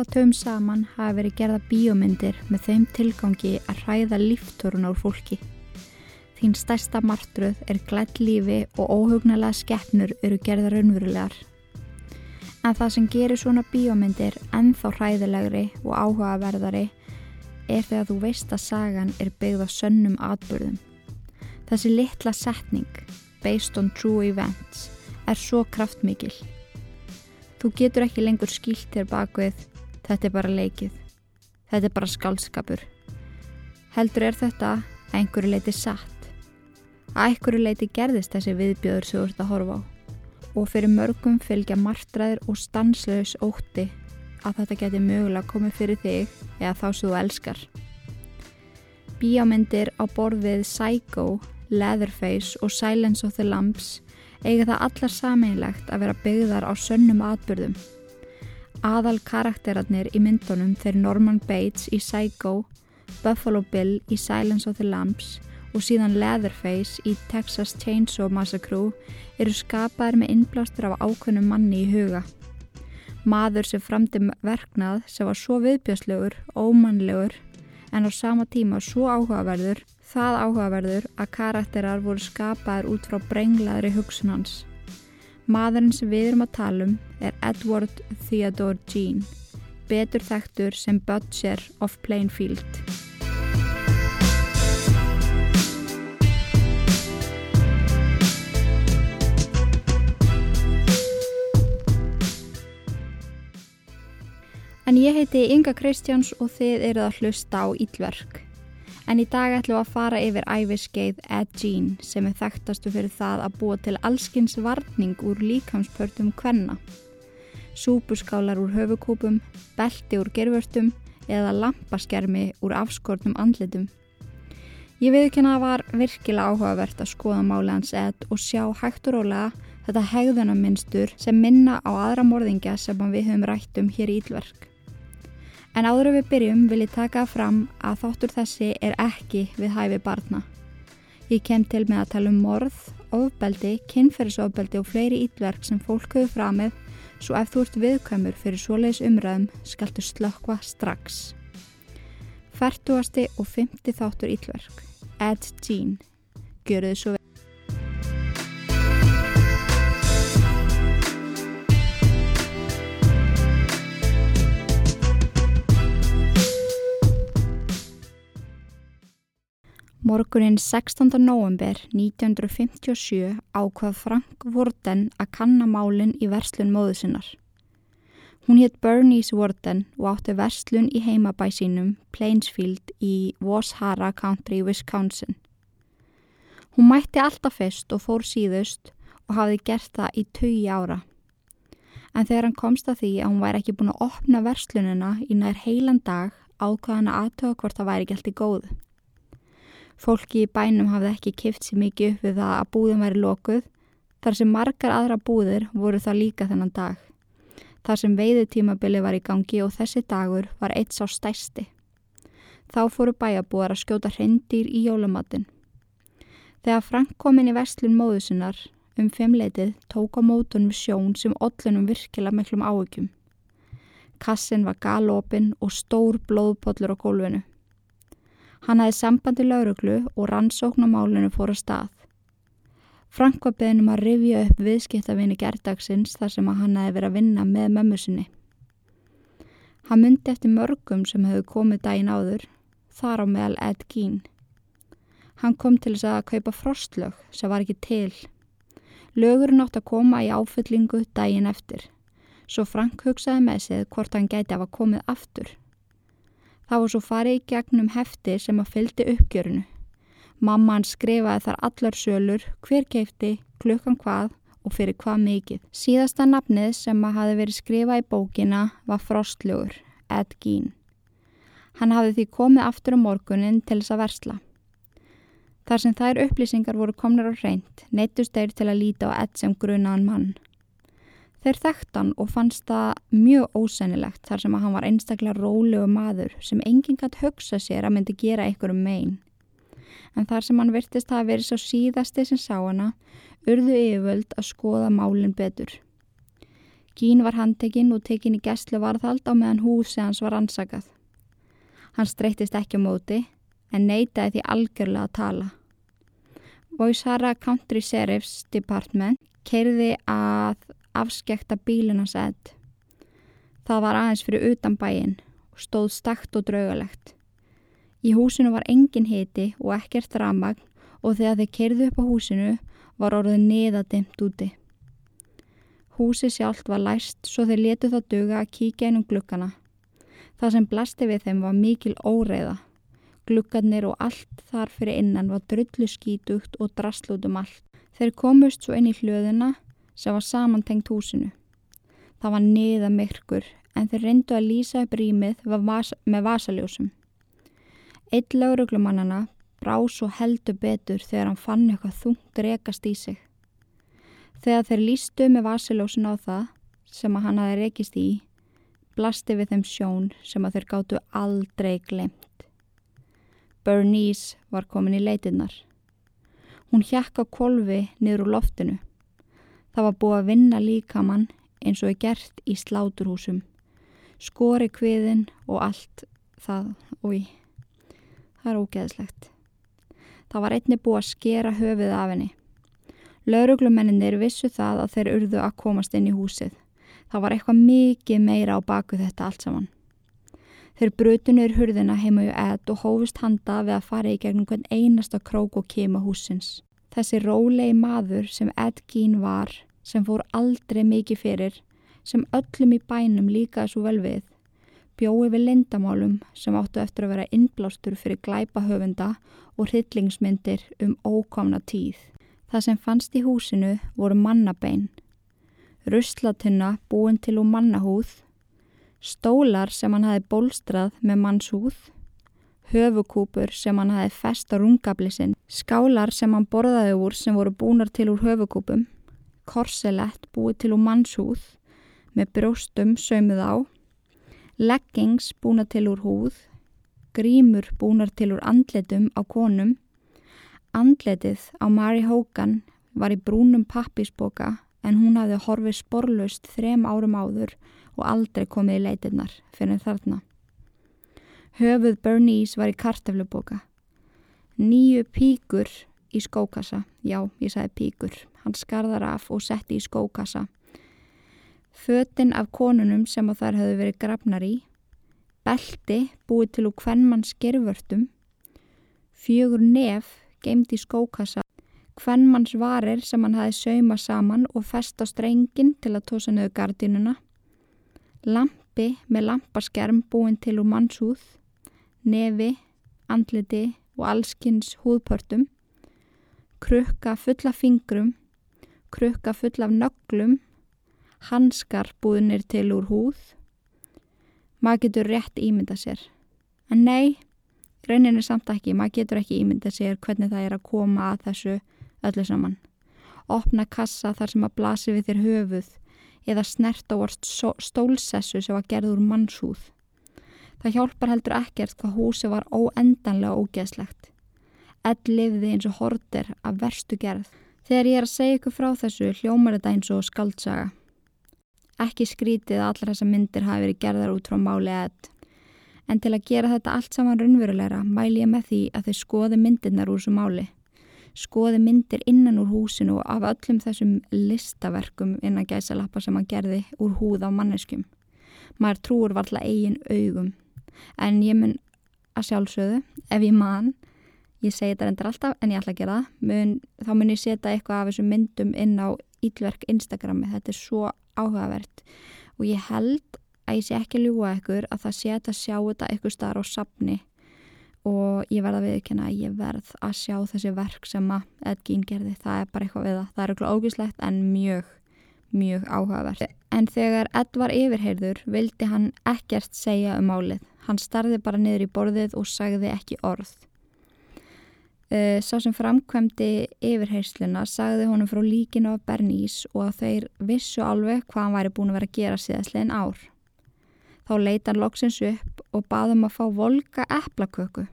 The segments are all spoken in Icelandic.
Áratöfum saman hafa verið gerða bíómyndir með þeim tilgangi að hræða líftórun á fólki. Þín stærsta martruð er glætt lífi og óhugnalega skeppnur eru gerða raunverulegar. En það sem gerir svona bíómyndir ennþá hræðilegri og áhugaverðari er þegar þú veist að sagan er byggð á sönnum atbyrðum. Þessi litla setning, based on true events, er svo kraftmikil. Þú getur ekki lengur skilt þér bakvið, þetta er bara leikið. Þetta er bara skálskapur. Heldur er þetta að einhverju leiti satt. Að einhverju leiti gerðist þessi viðbjöður sem þú ert að horfa á. Og fyrir mörgum fylgja martræðir og stanslaus ótti að þetta geti mögulega komið fyrir þig eða þá sem þú elskar. Bíámyndir á borðið Psycho, Leatherface og Silence of the Lambs eiga það allar sameinlegt að vera byggðar á sönnum atbyrðum. Aðal karakterarnir í myndunum þeir Norman Bates í Psycho, Buffalo Bill í Silence of the Lambs og síðan Leatherface í Texas Chainsaw Massacre eru skapaðir með innblástur af ákveðnum manni í huga. Maður sem framdi verknað sem var svo viðbjörslegur, ómannlegur en á sama tíma svo áhugaverður, það áhugaverður að karakterar voru skapaðir út frá brenglaðri hugsun hans. Maðurinn sem við erum að tala um er Edward Theodore Jean, betur þekktur sem Butcher of Plainfield. En ég heiti Inga Kristjáns og þið eruð að hlusta á Ílverk. En í dag ætlum við að fara yfir æfiskeið Ed Gein sem er þekktastu fyrir það að búa til allskins varning úr líkamspörtum hvenna. Súpuskálar úr höfukúpum, belti úr gerfurtum eða lampaskermi úr afskortnum andlitum. Ég viðkynna að var virkilega áhugavert að skoða máli hans Ed og sjá hægt og rólega þetta hegðunarmynstur sem minna á aðra morðingja sem við höfum rætt um hér í Ílverk. En áður við byrjum vil ég taka fram að þáttur þessi er ekki við hæfi barna. Ég kem til með að tala um morð, ofbeldi, kynferðisofbeldi og fleiri ítverk sem fólk höfðu framið svo ef þú ert viðkvæmur fyrir svoleiðis umræðum skaltu slökkva strax. Færtuasti og fymti þáttur ítverk. Ed Gein. Gjöru þið svo vel. Morgunin 16. november 1957 ákvað Frank Worden að kanna málinn í verslun móðu sinnar. Hún hétt Bernice Worden og átti verslun í heimabæ sínum Plainsfield í Washara Country, Wisconsin. Hún mætti alltaf fyrst og fór síðust og hafði gert það í tögi ára. En þegar hann komst að því að hún væri ekki búin að opna verslunina í nær heilan dag ákvaðan að aðtöða hvort það væri allt í góðu. Fólki í bænum hafði ekki kift sér mikið upp við það að búðum væri lokuð, þar sem margar aðra búðir voru það líka þennan dag. Þar sem veiðutímabili var í gangi og þessi dagur var eitt sá stæsti. Þá fóru bæjabúar að skjóta hrendir í jólumatin. Þegar Frank kom inn í vestlun móðusinnar um femleitið tók á mótunum sjón sem ollunum virkilega miklum áökjum. Kassin var galopin og stór blóðpollur á gólfinu. Hann hafði sambandi lauruglu og rannsóknumálinu fór að stað. Frank var beðnum að rifja upp viðskiptavinni gerdagsins þar sem hann hefði verið að vinna með mömmu sinni. Hann myndi eftir mörgum sem hefðu komið dægin áður, þar á meðal Ed Gein. Hann kom til þess að kaupa frostlög sem var ekki til. Lögurinn átt að koma í áfyllingu dægin eftir, svo Frank hugsaði með sig hvort hann gæti að hafa komið aftur. Það var svo farið í gegnum hefti sem að fyldi uppgjörunu. Mamma hann skrifaði þar allar sölur, hver keipti, klukkan hvað og fyrir hvað mikið. Síðasta nafnið sem að hafi verið skrifað í bókina var Frostlugur, Ed Gein. Hann hafði því komið aftur á morgunin til þess að versla. Þar sem þær upplýsingar voru komnar á reynd, neittust þeir til að líta á Ed sem grunaðan mann. Þeir þekkt hann og fannst það mjög ósennilegt þar sem að hann var einstaklega rólegu maður sem enginn gætt hugsa sér að myndi gera einhverjum megin. En þar sem hann virtist að verið svo síðasti sem sá hana, urðu yfirvöld að skoða málinn betur. Gín var handtekinn og tekinn í gæslu varðhald á meðan húsi hans var ansakað. Hann streytist ekki á móti en neytaði því algjörlega að tala. Voisara Country Sheriff's Department keirði að afskekta bílunars edd. Það var aðeins fyrir utan bæin og stóð stakt og draugalegt. Í húsinu var engin hiti og ekkert ramagn og þegar þeir keirðu upp á húsinu var orðið neðadimt úti. Húsi sjálft var læst svo þeir letu það duga að kíkja inn um glukkana. Það sem blasti við þeim var mikil óreiða. Glukkarnir og allt þar fyrir innan var drullu skítugt og draslut um allt. Þeir komust svo inn í hlöðuna sem var samantengt húsinu. Það var niða myrkur en þeir reyndu að lýsa upp rýmið vas með vasaljósum. Eitt lauruglumannana brá svo heldur betur þegar hann fann eitthvað þungt rekast í sig. Þegar þeir lístu með vasaljósun á það sem að hann hafi rekist í, blasti við þeim sjón sem að þeir gáttu aldrei glemt. Bernice var komin í leitinnar. Hún hjakka kolvi niður úr loftinu. Það var búið að vinna líkamann eins og er gert í sláturhúsum. Skori kviðin og allt það, oi, það er ógeðslegt. Það var einni búið að skera höfuð af henni. Lauruglumenninir vissu það að þeir urðu að komast inn í húsið. Það var eitthvað mikið meira á baku þetta allt saman. Þeir brutunir hurðina heima í edd og hófust handa við að fara í gegnum hvern einasta krók og kema húsins. Þessi rólegi maður sem Ed Gein var, sem fór aldrei mikið fyrir, sem öllum í bænum líkaði svo vel við, bjói við lindamálum sem áttu eftir að vera innblástur fyrir glæpahöfunda og hryllingsmyndir um ókomna tíð. Það sem fannst í húsinu voru mannabein, ruslatunna búin til úr mannahúð, stólar sem hann hafi bólstrað með mannshúð, höfukúpur sem hann hafi fest á rungabli sinn, skálar sem hann borðaði úr sem voru búnar til úr höfukúpum, korselett búið til úr mannshúð með brjóstum sömuð á, leggings búna til úr húð, grímur búnar til úr andletum á konum, andletið á Mary Hogan var í brúnum pappisboka en hún hafði horfið sporlaust þrem árum áður og aldrei komið í leitinnar fyrir þarna. Höfuð Bernice var í kartefluboka. Nýju píkur í skókassa. Já, ég sagði píkur. Hann skarðar af og setti í skókassa. Fötinn af konunum sem á þar hefðu verið grafnar í. Belti búið til úr hvernmann skervörtum. Fjögur nef geimt í skókassa. Hvernmanns varir sem hann hafi sauma saman og fest á strengin til að tósa nöðu gardínuna. Lampi með lampaskerm búin til úr mannshúð nefi, andliti og allskynns húðpörtum, krukka full af fingrum, krukka full af nöglum, hanskar búinir til úr húð. Maður getur rétt ímynda sér. En nei, rauninni samt ekki, maður getur ekki ímynda sér hvernig það er að koma að þessu öllu saman. Opna kassa þar sem að blasi við þér höfuð eða snert á orst stólsessu sem var gerð úr mannshúð. Það hjálpar heldur ekkert hvað húsi var óendanlega ógeðslegt. Edd lifði eins og horter af verstu gerð. Þegar ég er að segja ykkur frá þessu hljómar þetta eins og skaldsaga. Ekki skrítið að allar þessa myndir hafi verið gerðar út frá máli edd. En til að gera þetta allt saman raunverulegra mæl ég með því að þau skoði myndirnar úr þessu máli. Skoði myndir innan úr húsinu af öllum þessum listaverkum innan gæsalappa sem hann gerði úr húð á manneskjum. Maður trúur varðla eigin augum en ég mun að sjálfsögðu ef ég man ég segi þetta endur alltaf en ég ætla að gera það mun, þá mun ég setja eitthvað af þessum myndum inn á ílverk Instagrami. Þetta er svo áhugavert. Og ég held að ég sé ekki ljúa ekkur að það sé að sjá þetta eitthvað starf á sapni og ég verða að viðkynna að ég verð að sjá þessi verk sem að Edgín gerði, það er bara eitthvað við það. Það er eitthvað ógíslegt en mjög mjög áhugavert. En þegar Ed var yfirheyrður vildi hann ekkert segja um málið. Hann starði bara niður í borðið og sagði ekki orð. Uh, sá sem framkvæmdi yfirheyrsluna sagði honum frá líkinu af Bernice og að þeir vissu alveg hvað hann væri búin að vera að gera síðastlegin ár. Þá leita hann loksins upp og baðum að fá volga eplaköku.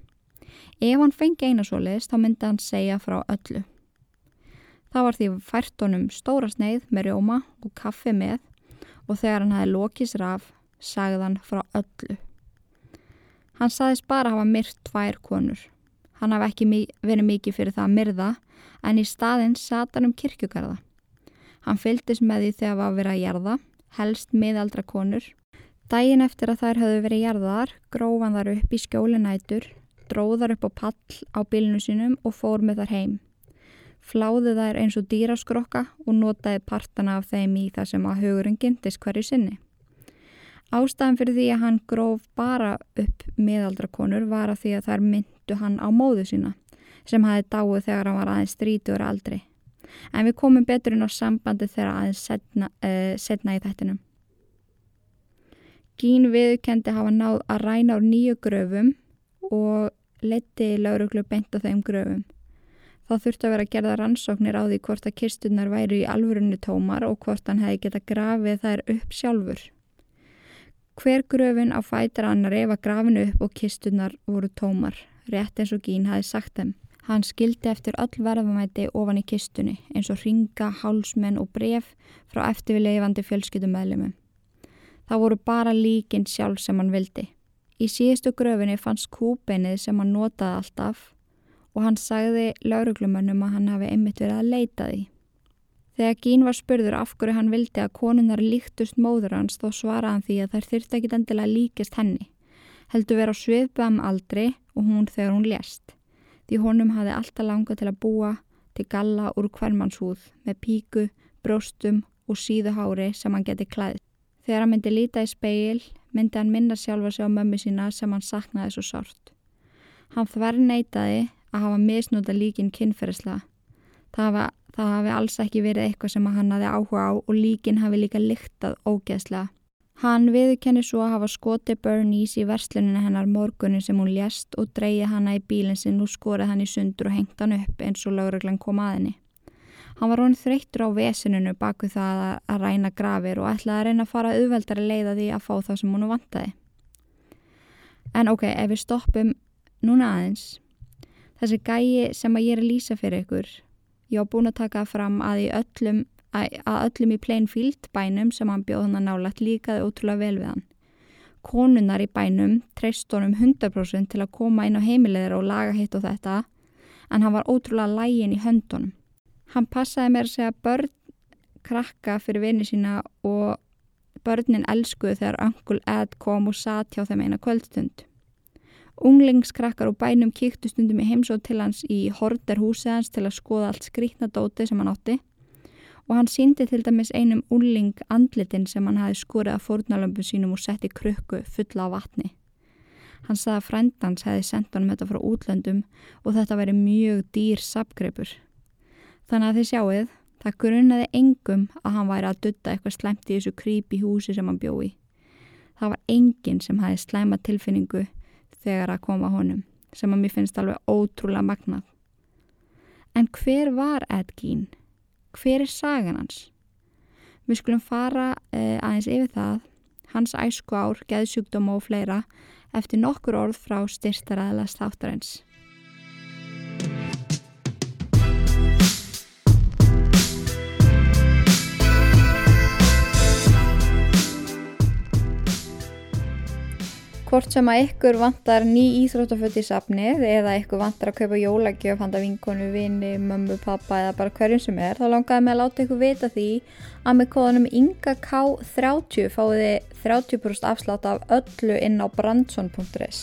Ef hann fengi eina svo leiðist þá myndi hann segja frá öllu. Það var því fært honum stóra sneið með rjóma og kaffi með og þegar hann hafi lokis raf, sagði hann frá öllu. Hann saðist bara hafa myrt tvær konur. Hann hafi ekki verið mikið fyrir það að myrða en í staðinn sat hann um kirkjugarða. Hann fylgdist með því þegar var vera að jarða, helst miðaldra konur. Dægin eftir að þær höfðu verið jarðar, grófan þar upp í skjólinætur, dróðar upp á pall á bílinu sínum og fór með þar heim. Fláði þær eins og dýraskrokka og notaði partana af þeim í það sem að hugurinn gindist hverju sinni. Ástæðan fyrir því að hann gróf bara upp miðaldra konur var að því að þær myndu hann á móðu sína sem hafi dáið þegar hann var aðeins strítur aldrei. En við komum betur inn á sambandi þegar aðeins setna, uh, setna í þettinum. Gín viðkendi hafa náð að ræna úr nýju gröfum og leti lauruglu beint á þeim gröfum. Það þurfti að vera að gerða rannsóknir á því hvort að kistunar væri í alvörunni tómar og hvort hann hefði geta grafið þær upp sjálfur. Hver gröfin á fætir annari var grafinu upp og kistunar voru tómar, rétt eins og Gín hafi sagt þeim. Hann skildi eftir öll verðamæti ofan í kistunni eins og ringa, hálsmenn og bref frá eftirvileifandi fjölskyldumæðlumum. Það voru bara líkin sjálf sem hann vildi. Í síðustu gröfinni fannst kúbeinnið sem hann notaði alltaf og hann sagði lauruglumönnum að hann hafi einmitt verið að leita því. Þegar Gín var spurður af hverju hann vildi að konunnar líktust móður hans þó svaraði hann því að þær þurfti ekki endilega líkist henni. Heldur vera á sviðbæðum aldri og hún þegar hún lést. Því honum hafi alltaf langað til að búa til galla úr hvermannshúð með píku, bróstum og síðuhári sem hann geti klæðið. Þegar hann myndi líta í speil myndi hann minna sjálfa sig á mömmu sína sem hann saknaði svo sárt. Hann þver neitaði að hafa misnúta líkin kynferðislega. Það hafa Það hafi alls ekki verið eitthvað sem hann hafi áhuga á og líkin hafi líka lyktað ógeðslega. Hann viðkenni svo að hafa skotið Bernice í versluninu hennar morgunin sem hún lést og dreyið hanna í bílinn sinn og skorið hann í sundur og hengt hann upp eins og lauruglan kom að henni. Hann var honum þreyttur á vesinunu baku það að, að ræna grafir og ætlaði að reyna að fara auðveldar að leiða því að fá það sem hún vantaði. En ok, ef við stoppum núna aðeins, þessi gæi sem að ég er að lýsa fyrir ykkur Ég á búin að taka fram að, öllum, að öllum í Plainfield bænum sem hann bjóð hann að nálat líkaði ótrúlega vel við hann. Konunar í bænum treyst honum 100% til að koma inn á heimilegðir og laga hitt og þetta en hann var ótrúlega lægin í höndunum. Hann passaði mér að segja börn krakka fyrir vinni sína og börnin elskuðu þegar Uncle Ed kom og satt hjá þeim eina kvöldstund. Unglingskrakkar og bænum kíktu stundum í heimsóð til hans í horderhúsið hans til að skoða allt skrítna dóti sem hann átti og hann síndi til dæmis einum ungling andlitin sem hann hafi skorið að fórnalömpu sínum og setti krukku fulla á vatni. Hann sagði að frendans hefði sendt honum þetta frá útlöndum og þetta veri mjög dýr sapgreipur. Þannig að þið sjáuð, það grunnaði engum að hann væri að dutta eitthvað slemt í þessu creepy húsi sem hann bjói. Það var enginn sem hafi slæma tilfinningu þegar að koma honum sem að mér finnst alveg ótrúlega magnað. En hver var Ed Gein? Hver er sagan hans? Við skulum fara eh, aðeins yfir það, hans æsku ár, geðsjúkdóma og fleira eftir nokkur orð frá styrtaræðilegast þáttarins. Hvort sem að ykkur vantar ný íþróttaföld í safnið eða ykkur vantar að kaupa jólagjöf handa vinkonu, vini, mömmu, pappa eða bara hverjum sem er, þá langaði mig að láta ykkur vita því að með kóðanum INGAK30 fáið þið 30% afslátt af öllu inn á brandsson.is.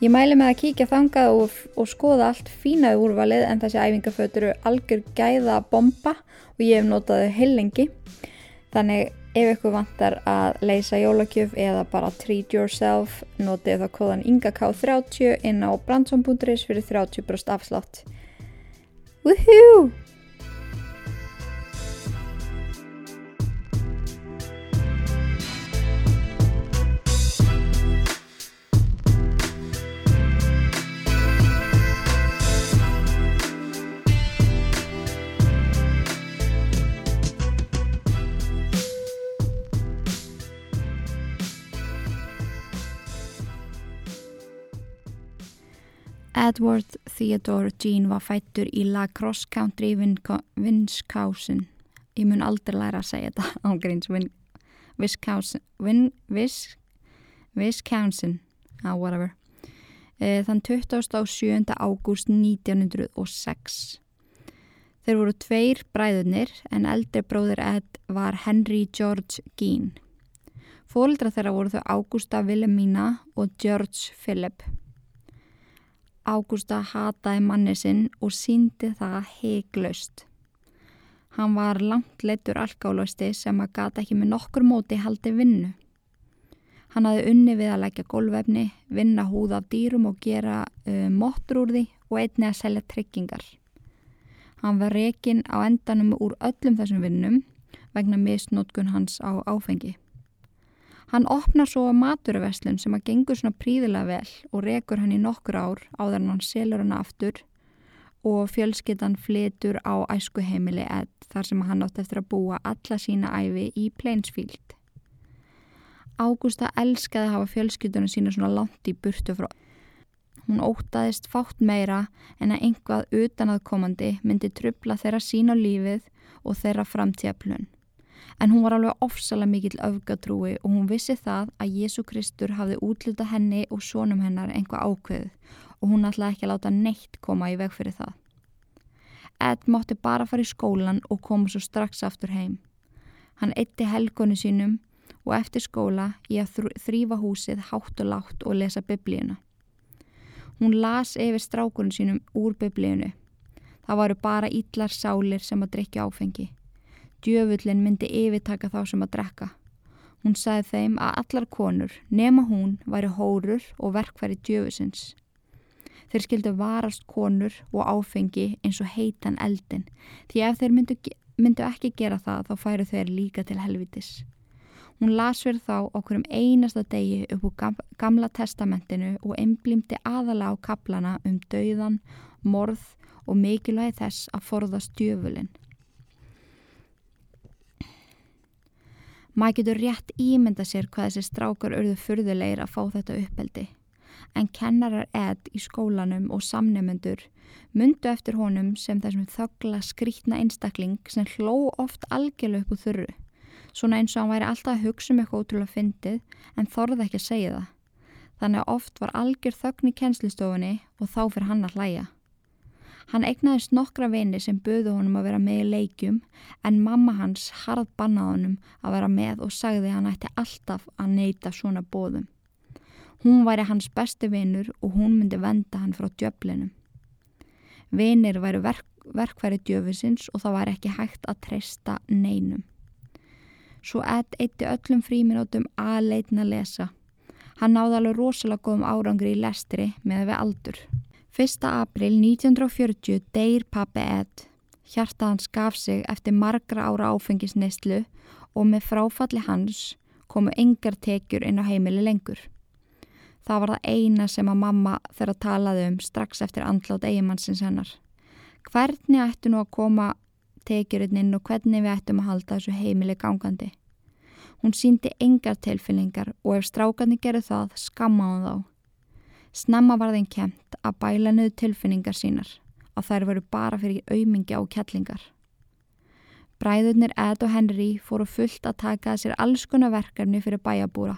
Ég mæli með að kíkja þangað og, og skoða allt fínaði úrvalið en þessi æfingaföld eru algjör gæða bomba og ég hef notaði heil lengi. Þannig Ef ykkur vantar að leysa jólakjöf eða bara treat yourself, notið þá kóðan INGAK30 inn á brandsson.is fyrir 30% afslátt. Woohoo! Edward Theodore Jean var fættur í La Crosse Country Winskausen ég mun aldrei læra að segja þetta ángríns Wisconsin, Wisconsin uh, whatever, uh, þann 27. ágúst 1906. Þeir voru tveir bræðunir en eldri bróðir Ed var Henry George Gein. Fólildra þeirra voru þau Ágústa Wilhelmina og George Philip. Ágústa hataði manni sinn og síndi það heiglaust. Hann var langt leittur alkálausti sem að gata ekki með nokkur móti haldi vinnu. Hann hafði unni við að leggja gólvefni, vinna húð af dýrum og gera uh, móttur úr því og einni að selja tryggingar. Hann var rekin á endanum úr öllum þessum vinnum vegna misnótkun hans á áfengi. Hann opnar svo maturveslun sem að gengur svona príðilega vel og rekur hann í nokkur ár áður en hann selur hann aftur og fjölskyttan flitur á æskuheimili Ed þar sem hann átt eftir að búa alla sína æfi í Plainsfield. Ágústa elskaði að hafa fjölskyttunum sína svona langt í burtu frá. Hún ótaðist fátt meira en að einhvað utanaðkomandi myndi trubla þeirra sín á lífið og þeirra framtíðaplun en hún var alveg ofsalega mikill öfgatrúi og hún vissi það að Jésu Kristur hafði útluta henni og sónum hennar einhvað ákveð og hún ætlaði ekki að láta neitt koma í veg fyrir það. Ed mótti bara fara í skólan og koma svo strax aftur heim. Hann eitti helgonu sínum og eftir skóla í að þrýfa húsið hátt og látt og lesa biblíuna. Hún las yfir strákunum sínum úr biblíunu. Það varu bara ítlar sálir sem að drikja áfengi. Djöfullin myndi yfirtaka þá sem að drekka. Hún sagði þeim að allar konur, nema hún, væri hórur og verkfæri djöfusins. Þeir skildu varast konur og áfengi eins og heitan eldin því ef þeir myndu, myndu ekki gera það þá færu þeir líka til helvitis. Hún las fyrir þá okkur um einasta degi upp úr gamla testamentinu og einblýmdi aðala á kaplana um dauðan, morð og mikilvægi þess að forðast djöfulinn. Maður getur rétt ímynda sér hvað þessi strákar örðu fyrðulegir að fá þetta uppeldi. En kennarar edd í skólanum og samnefnendur myndu eftir honum sem þessum þöggla skrítna einstakling sem hló oft algjörlega upp úr þurru. Svona eins og hann væri alltaf að hugsa um eitthvað ótrúlega fyndið en þorði ekki að segja það. Þannig að oft var algjör þögn í kennslistofunni og þá fyrir hann að hlæja. Hann egnaðist nokkra vini sem böðu honum að vera með í leikjum en mamma hans harð bannaði honum að vera með og sagði hann ætti alltaf að neyta svona bóðum. Hún væri hans besti vinur og hún myndi venda hann frá djöflinum. Vinir væri verk, verkværi djöfisins og það væri ekki hægt að treysta neinum. Svo Ed eitti öllum fríminótum að leitna að lesa. Hann náði alveg rosalega góðum árangri í lestri með við aldur. 1. april 1940 deyr pappi Ed. Hjarta hans gaf sig eftir margra ára áfengisneistlu og með fráfalli hans komu engar tekjur inn á heimili lengur. Það var það eina sem að mamma þeirra talaði um strax eftir andlátt eigimannsins hennar. Hvernig ættu nú að koma tekjurinn inn og hvernig við ættum að halda þessu heimili gangandi? Hún síndi engar tilfinningar og ef strákarnir gerðu það skammaði þá. Snemma var þeim kent að bæla niður tilfinningar sínar að þær veru bara fyrir auðmingja og kjallingar. Bræðurnir Ed og Henry fóru fullt að taka að sér alls konar verkefni fyrir bæjabúra.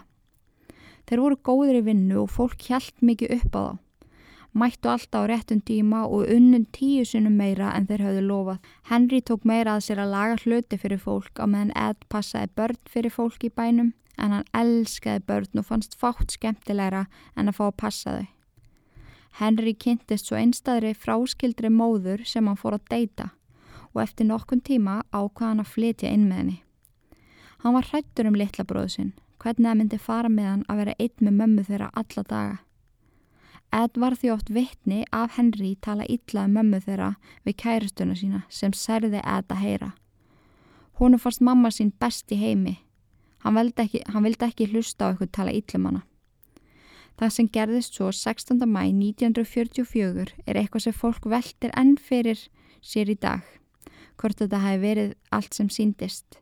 Þeir voru góður í vinnu og fólk hjælt mikið upp á þá. Mættu alltaf á réttum tíma og unnum tíu sinnum meira en þeir hafðu lofað. Henry tók meira að sér að laga hluti fyrir fólk á meðan Ed passaði börn fyrir fólk í bænum en hann elskaði börn og fannst fátt skemmtilegra en að fá að passa þau. Henry kynntist svo einstæðri fráskildri móður sem hann fór að deyta og eftir nokkun tíma ákvaða hann að flytja inn með henni. Hann var hrættur um litla bróðu sinn, hvernig það myndi fara með hann að vera einn með mömmu þeirra alla daga. Ed var því oft vittni af Henry tala illa um mömmu þeirra við kæristuna sína sem særði Ed að heyra. Húnu fannst mamma sín best í heimi Hann vildi ekki, hann vildi ekki hlusta á eitthvað tala íllum hana. Það sem gerðist svo 16. mæ 1944 er eitthvað sem fólk veldir enn fyrir sér í dag, hvort þetta hafi verið allt sem síndist.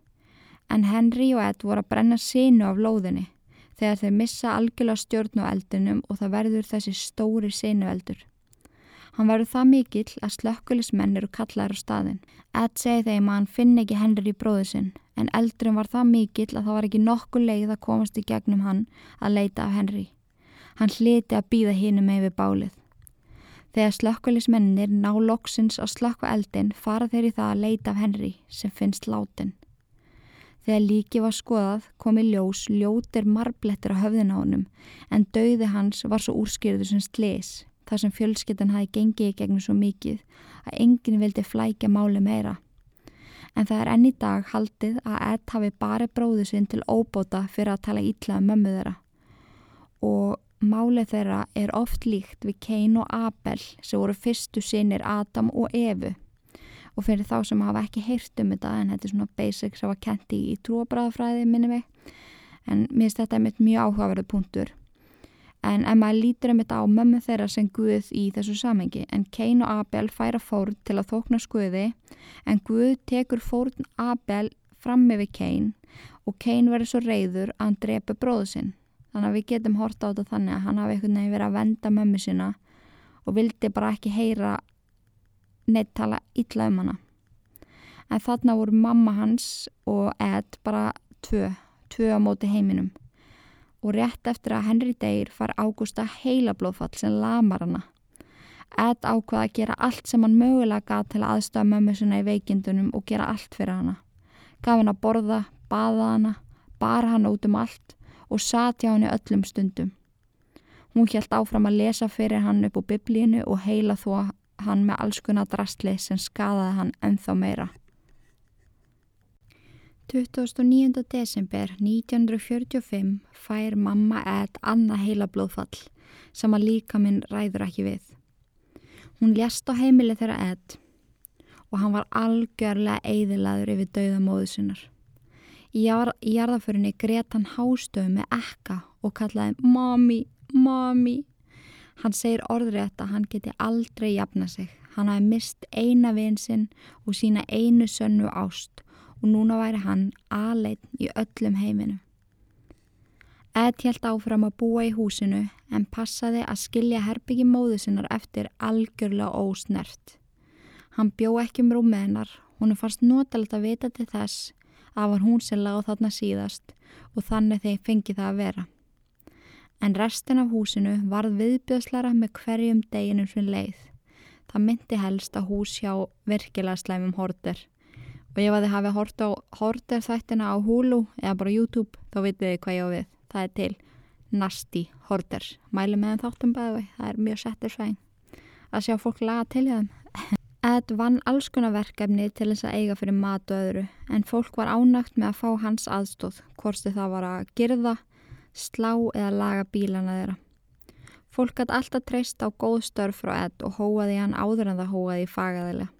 En Henry og Ed voru að brenna sínu af lóðinni þegar þeir missa algjörlega stjórn á eldunum og það verður þessi stóri sínu eldur. Hann verður það mikill að slökkulismenn eru kallaður á staðin. Ed segi þeim að hann finn ekki Henry í bróðu sinn en eldurinn var það mikill að það var ekki nokkuð leið að komast í gegnum hann að leita af Henry. Hann hliti að býða hinu með við bálið. Þegar slökkulismennir ná loksins á slökku eldin fara þeir í það að leita af Henry sem finnst látin. Þegar líki var skoðað komi ljós ljótir marblettir á höfðin á honum en dauði hans var svo úrskýrður sem slis þar sem fjölskyttan hafi gengið í gegnum svo mikið að enginn vildi flækja máli meira. En það er enn í dag haldið að Ed hafi bara bróðu sinn til óbóta fyrir að tala ítlaða um mömmu þeirra. Og málið þeirra er oft líkt við Cain og Abel sem voru fyrstu sinir Adam og Evu. Og fyrir þá sem hafa ekki heyrt um þetta en þetta er svona basics sem var kent í trúabræðafræði minni mig. En mér finnst þetta mjög áhugaverðu punktur en maður lítur um þetta á mömmu þeirra sem Guð í þessu samengi en Cain og Abel færa fórn til að þókna skuði en Guð tekur fórn Abel fram við Cain. Og Cain verður svo reyður að hann drepa bróðu sinn. Þannig að við getum horta á þetta þannig að hann hafi einhvern veginn verið að venda mömmu sína og vildi bara ekki heyra neitt tala illa um hana. En þarna voru mamma hans og Ed bara tvö, tvö á móti heiminum og rétt eftir að Henry Deyr far Ágústa heila blóðfall sem lamar hana. Ed ákvaða að gera allt sem hann mögulega gaf til aðstöða mömmu sinna í veikindunum og gera allt fyrir hana. Gaf hann að borða, baða hana, bar hana út um allt og sati á henni öllum stundum. Hún hjælt áfram að lesa fyrir hann upp á biblíinu og heila þó hann með alls konar drastli sem skadaði hann ennþá meira. 29. desember 1945 fær mamma Ed annað heila blóðfall sem að líka minn ræður ekki við. Hún lést á heimili þeirra Ed og hann var algjörlega eiðilaður yfir dauðamóðu sinnar. Í jarðaförinni greiðt hann hástöðu með ekka og kallaði Mami, Mami. Hann segir orðrétt að hann geti aldrei jafna sig. Hann hafi mist eina vinsinn og sína einu sönnu ást og núna væri hann aðleitt í öllum heiminu. Ed held áfram að búa í húsinu en passaði að skilja herbyggi móðu sinnar eftir algjörlega ósnert. Hann bjó ekki um rúmið hennar, hún er fast notalegt að vita til þess að var hún sem láð þarna síðast og þannig þeir fengi það að vera. En restin af húsinu varð viðbjöðslara með hverjum deginum sem leið. Það myndi helst að hús hjá virkilega slæmum horter og ef þið hafi hort á horter þættina á Hulu eða bara YouTube þá vitið þið hvað ég á við. Það er til Nasty Horter mælu meðan þáttum bæði það er mjög settir svæn að sjá fólk laga til í þeim. Ed vann alls konar verkefni til þess að eiga fyrir mat og öðru en fólk var ánægt með að fá hans aðstóð hvorstu það var að girða slá eða laga bílana þeirra. Fólk gæti alltaf treyst á góð störf frá Ed og hóaði hann áður en það hóaði í fagaðilega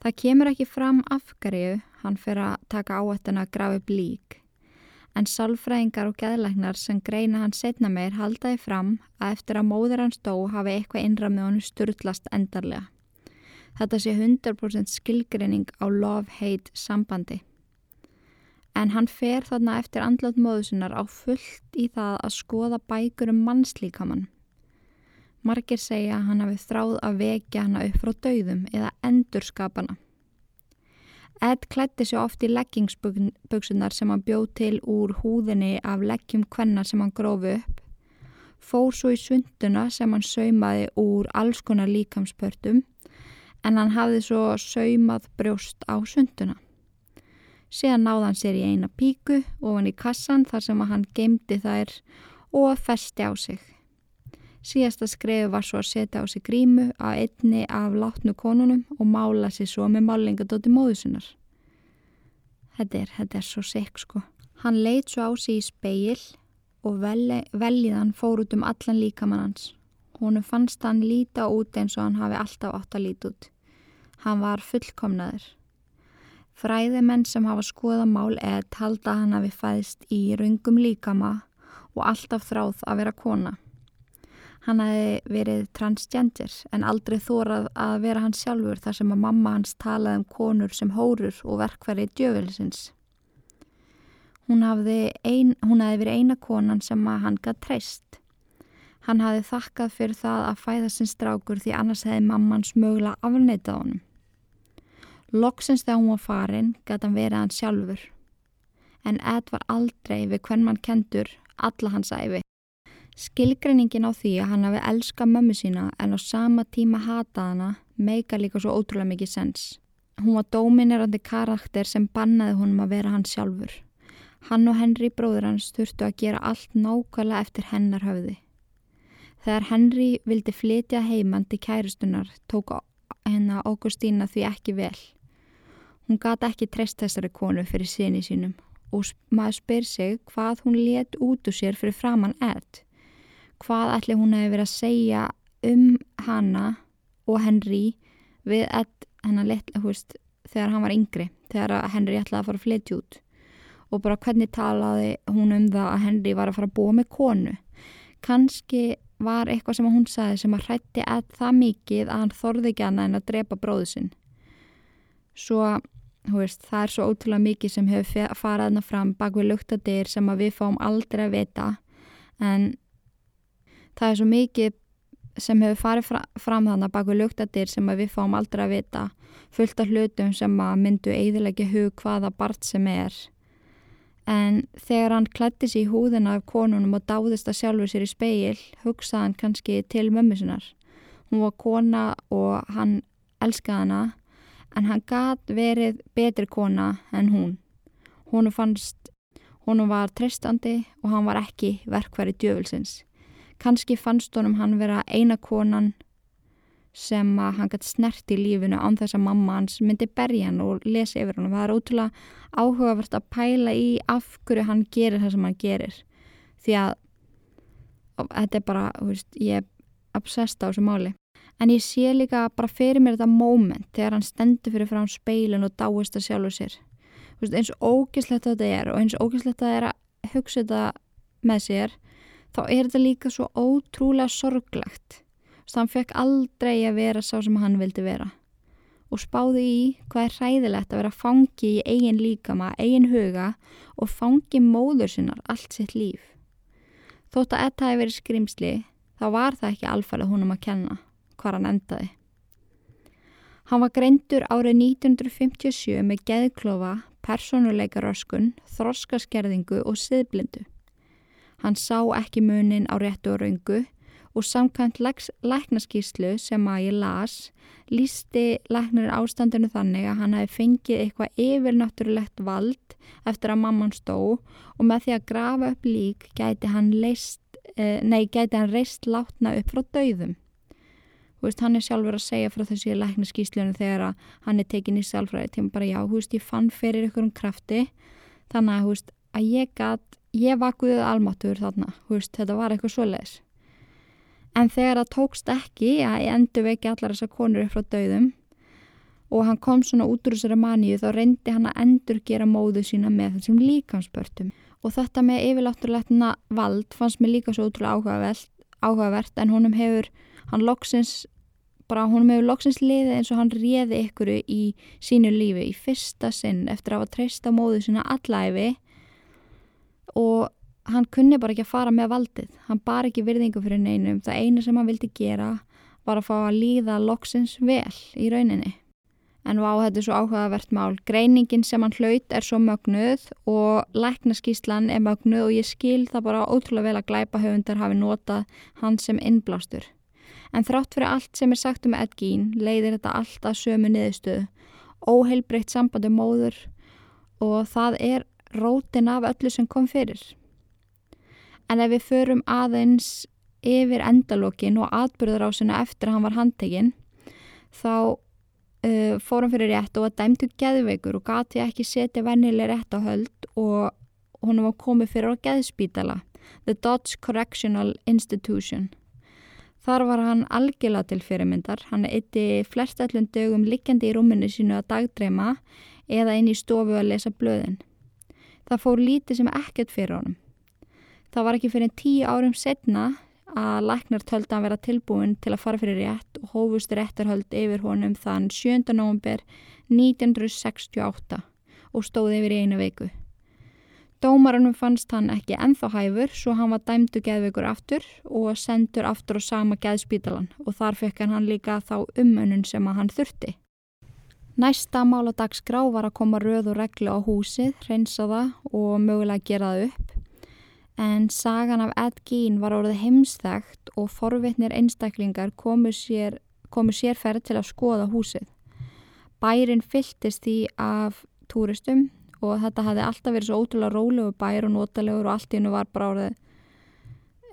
Það kemur ekki fram afgarju, hann fyrir að taka áættuna að grafa upp lík. En sálfræðingar og geðlæknar sem greina hann setna meir haldaði fram að eftir að móður hans dó hafi eitthvað innram með honum sturtlast endarlega. Þetta sé 100% skilgrinning á love-hate sambandi. En hann fer þarna eftir andlátt móðusinnar á fullt í það að skoða bækur um mannslíkamann. Margir segja að hann hafi þráð að vekja hana upp frá dauðum eða endurskapana. Ed klætti sér oft í leggingsbuksunar sem hann bjóð til úr húðinni af leggjum kvenna sem hann grófi upp, fór svo í sunduna sem hann saumaði úr alls konar líkamspörtum en hann hafði svo saumað brjóst á sunduna. Síðan náði hann sér í eina píku ofan í kassan þar sem hann geimdi þær og festi á sig. Síðasta skrefi var svo að setja á sig grímu að einni af látnu konunum og mála sér svo með málingadóti móðusinnar. Þetta er, þetta er svo sekk sko. Hann leitt svo á sig í speil og veljiðan fór út um allan líkamann hans. Húnum fannst hann líta út eins og hann hafi alltaf átt að líta út. Hann var fullkomnaður. Fræðimenn sem hafa skoða mál eða talda hann hafi fæðist í rungum líkama og alltaf þráð að vera kona. Hann hafi verið transgender en aldrei þórað að vera hans sjálfur þar sem að mamma hans talaði um konur sem hórur og verkværi djöfelsins. Hún hafði verið eina konan sem að hann gætt treyst. Hann hafi þakkað fyrir það að fæða sinn strákur því annars hefði mamman smögulega afneitað honum. Loksins þegar hún var farin gæti hann verið hann sjálfur. En Ed var aldrei við hvern mann kentur alla hans æfi. Skilgreiningin á því að hann hafi elskað mömmu sína en á sama tíma hatað hana meika líka svo ótrúlega mikið sens. Hún var dóminerandi karakter sem bannaði honum að vera hann sjálfur. Hann og Henry bróður hans þurftu að gera allt nákvæmlega eftir hennar höfði. Þegar Henry vildi flytja heimann til kærustunar tók hennar Augustína því ekki vel. Hún gata ekki treyst þessari konu fyrir sinni sínum og maður spyr sig hvað hún let út úr sér fyrir framann Ed. Hvað ætli hún hefði verið að segja um hana og Henry við litla húst þegar hann var yngri, þegar Henry ætlaði að fara að flytja út og bara hvernig talaði hún um það að Henry var að fara að búa með konu. Kanski var eitthvað sem hún sagði sem að hrætti að það mikið að hann þorði ekki annað en að drepa bróðu sinn. Svo, veist, það er svo ótrúlega mikið sem hefur farað hana fram bak við luktadir sem að við fáum aldrei að vita en það er svo mikið sem hefur farið fra, fram þannig bak við luktadir sem við fáum aldrei að vita fullt af hlutum sem að myndu eiðilegja hug hvaða bart sem er En þegar hann klætti sér í húðina af konunum og dáðist að sjálfur sér í speil, hugsaði hann kannski til mömmu sinnar. Hún var kona og hann elskaði hana, en hann gæt verið betri kona en hún. Hún fannst, hún var tristandi og hann var ekki verkværi djöfulsins. Kannski fannst honum hann vera eina konan sem að hann gæti snert í lífinu án þess að mamma hans myndi berja hann og lesa yfir hann það er ótrúlega áhugavert að pæla í af hverju hann gerir það sem hann gerir. Því að þetta er bara, veist, ég er obsessed á þessu máli. En ég sé líka bara fyrir mér þetta moment þegar hann stendur fyrir frá speilin og dáist að sjálfu sér. Veist, eins ógislegt þetta er og eins ógislegt þetta er að hugsa þetta með sér þá er þetta líka svo ótrúlega sorglegt Þann fekk aldrei að vera sá sem hann vildi vera. Og spáði í hvað er hræðilegt að vera fangi í eigin líkama, eigin huga og fangi móður sinnar allt sitt líf. Þótt að þetta hefði verið skrimsli, þá var það ekki alfarið húnum að kenna hvað hann endaði. Hann var greindur árið 1957 með geðklofa, personuleikaröskun, þroskaskerðingu og siðblindu. Hann sá ekki munin á réttu og raungu og samkvæmt læknaskíslu sem að ég las lísti læknarinn ástandinu þannig að hann hefði fengið eitthvað yfirnáttúrulegt vald eftir að mamman stó og með því að grafa upp lík gæti hann leist, eh, nei, gæti hann reist látna upp frá dauðum. Þú veist, hann er sjálfur að segja frá þessi læknaskíslunum þegar að hann er tekin í sjálfræði til bara já, þú veist, ég fann fyrir ykkur um krafti þannig að, þú veist, að ég gæt, ég vakuðið almáttur þarna, veist, þetta var eitthvað svoleiðis. En þegar það tókst ekki að ég endur veki allar þessar konur upp frá dauðum og hann kom svona út úr þessari maníu þá reyndi hann að endur gera móðu sína með þessum líkamspörtum og þetta með yfirlátturleitna vald fannst mér líka svo útrúlega áhugavert, áhugavert en honum hefur hann loksins bara honum hefur loksins liðið eins og hann réði ykkur í sínu lífi í fyrsta sinn eftir að hafa treysta móðu sína allæfi og hann kunni bara ekki að fara með valdið. Hann bar ekki virðingu fyrir neinum. Það einu sem hann vildi gera var að fá að líða loksins vel í rauninni. En vá þetta er svo áhugavert mál. Greiningin sem hann hlaut er svo mögnuð og læknaskíslan er mögnuð og ég skil það bara ótrúlega vel að glæpa höfundar hafi notað hann sem innblástur. En þrátt fyrir allt sem er sagt um Ed Gein leiðir þetta allt að sömu niðurstöðu. Óheilbreytt sambandi móður og það er rótin af öllu sem kom fyrir En ef við förum aðeins yfir endalókin og atbyrðarásina eftir að hann var handtekinn þá uh, fórum fyrir rétt og var dæmtu geðveikur og gati ekki setja vennileg rétt á höld og hún var komið fyrir á geðspítala The Dodge Correctional Institution. Þar var hann algjörlega til fyrirmyndar. Hann eitti flestallum dögum likjandi í rúminu sínu að dagdreima eða inn í stofu að lesa blöðin. Það fór lítið sem ekkert fyrir honum. Það var ekki fyrir tíu árum setna að læknar tölda að vera tilbúin til að fara fyrir rétt og hófust réttarhöld yfir honum þann 7. november 1968 og stóði yfir í einu veiku. Dómarunum fannst hann ekki enþá hæfur svo hann var dæmdu geðveikur aftur og sendur aftur á sama geðspítalan og þar fekk hann líka þá umönnun sem að hann þurfti. Næsta máladagsgrá var að koma röð og reglu á húsið, reynsa það og mögulega gera það upp. En sagan af Ed Gein var orðið heimstækt og forvitnir einstaklingar komu sér, komu sér ferð til að skoða húsið. Bærin fylltist því af túristum og þetta hafði alltaf verið svo ótrúlega rólegu bær og notalegur og allt í hennu var bara árið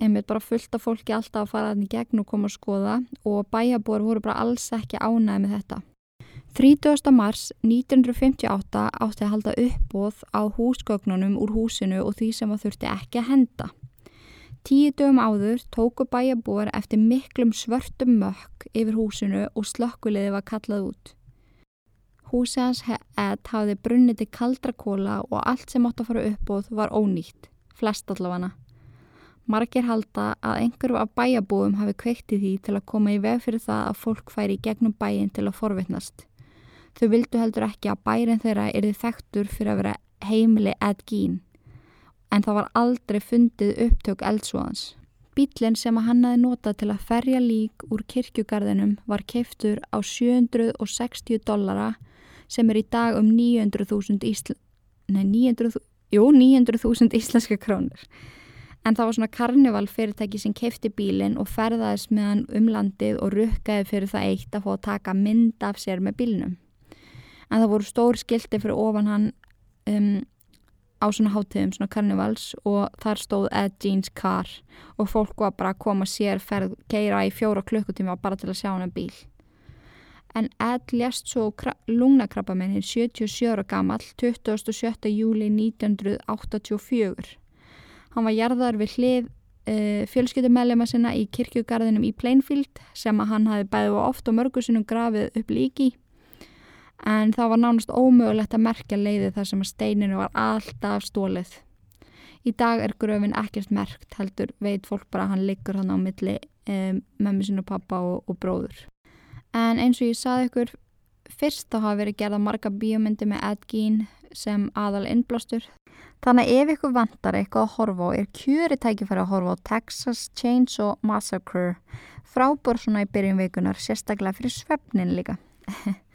einmitt bara fullt af fólki alltaf að fara þannig gegn og koma að skoða og bæjabor voru bara alls ekki ánæði með þetta. 30. mars 1958 átti að halda uppbóð á húsgögnunum úr húsinu og því sem það þurfti ekki að henda. Tíu dögum áður tóku bæjabor eftir miklum svörtum mökk yfir húsinu og slökkuliði var kallað út. Húsi hans Ed hafði brunnið til kaldra kóla og allt sem átt að fara uppbóð var ónýtt, flest allavega. Margir halda að einhverju af bæjabúum hafi kveiktið því til að koma í veg fyrir það að fólk færi í gegnum bæin til að forvittnast. Þau vildu heldur ekki að bærin þeirra erði þekktur fyrir að vera heimili Ed Gein, en það var aldrei fundið upptök eldsvoðans. Bílinn sem hann hafi notað til að ferja lík úr kirkjugarðinum var keiftur á 760 dollara sem er í dag um 900.000 ísl... 900... 900 íslenska krónur. En það var svona karnival fyrirtæki sem kefti bílinn og ferðaðis með hann um landið og rukkaði fyrir það eitt að fá að taka mynd af sér með bílinnum. En það voru stór skildi fyrir ofan hann um, á svona hátíðum, svona karnivals og þar stóð Ed Jeans car og fólk var bara að koma sér ferð keira í fjóra klukkutíma bara til að sjá hann að bíl en Ed lést svo lungnakrabbamennin 77 ára gammal 27. júli 1984. Hann var jarðar við hlið uh, eh, fjölskyttumellima sinna í kirkjugarðinum í Plainfield sem að hann hafi bæðið og oft og mörgusunum grafið upp líki en það var nánast ómögulegt að merkja leiði þar sem að steininu var alltaf stólið. Í dag er gröfin ekkert merkt heldur veit fólk bara að hann liggur hann á milli um, mömmu sinu pappa og, og bróður. En eins og ég saði ykkur fyrst þá hafa verið gerða marga bíómyndi með Ed Gein sem aðal innblástur. Þannig ef ykkur vantar eitthvað að horfa á er kjöri tækifæri að horfa á Texas Chainsaw Massacre. Frábor svona í byrjum vikunar sérstaklega fyrir svefnin líka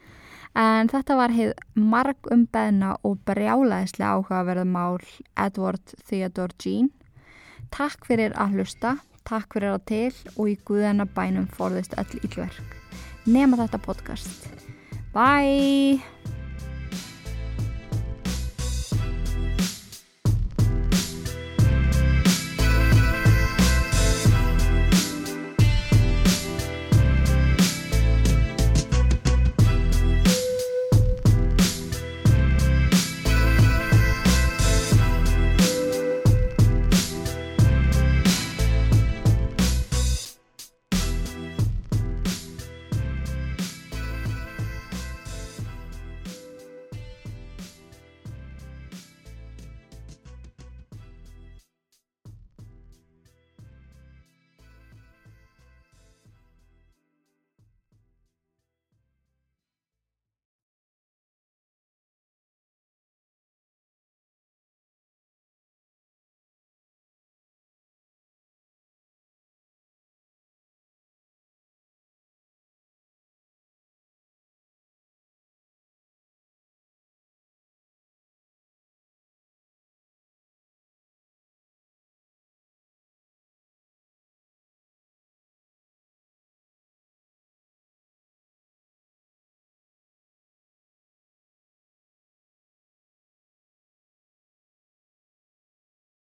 en þetta var heið marg umbeðna og brjálaðislega áhugaverð mál Edward Theodore Gein Takk fyrir að hlusta, takk fyrir að til og í guðana bænum forðist öll ílverk nema þetta podcast. Bye!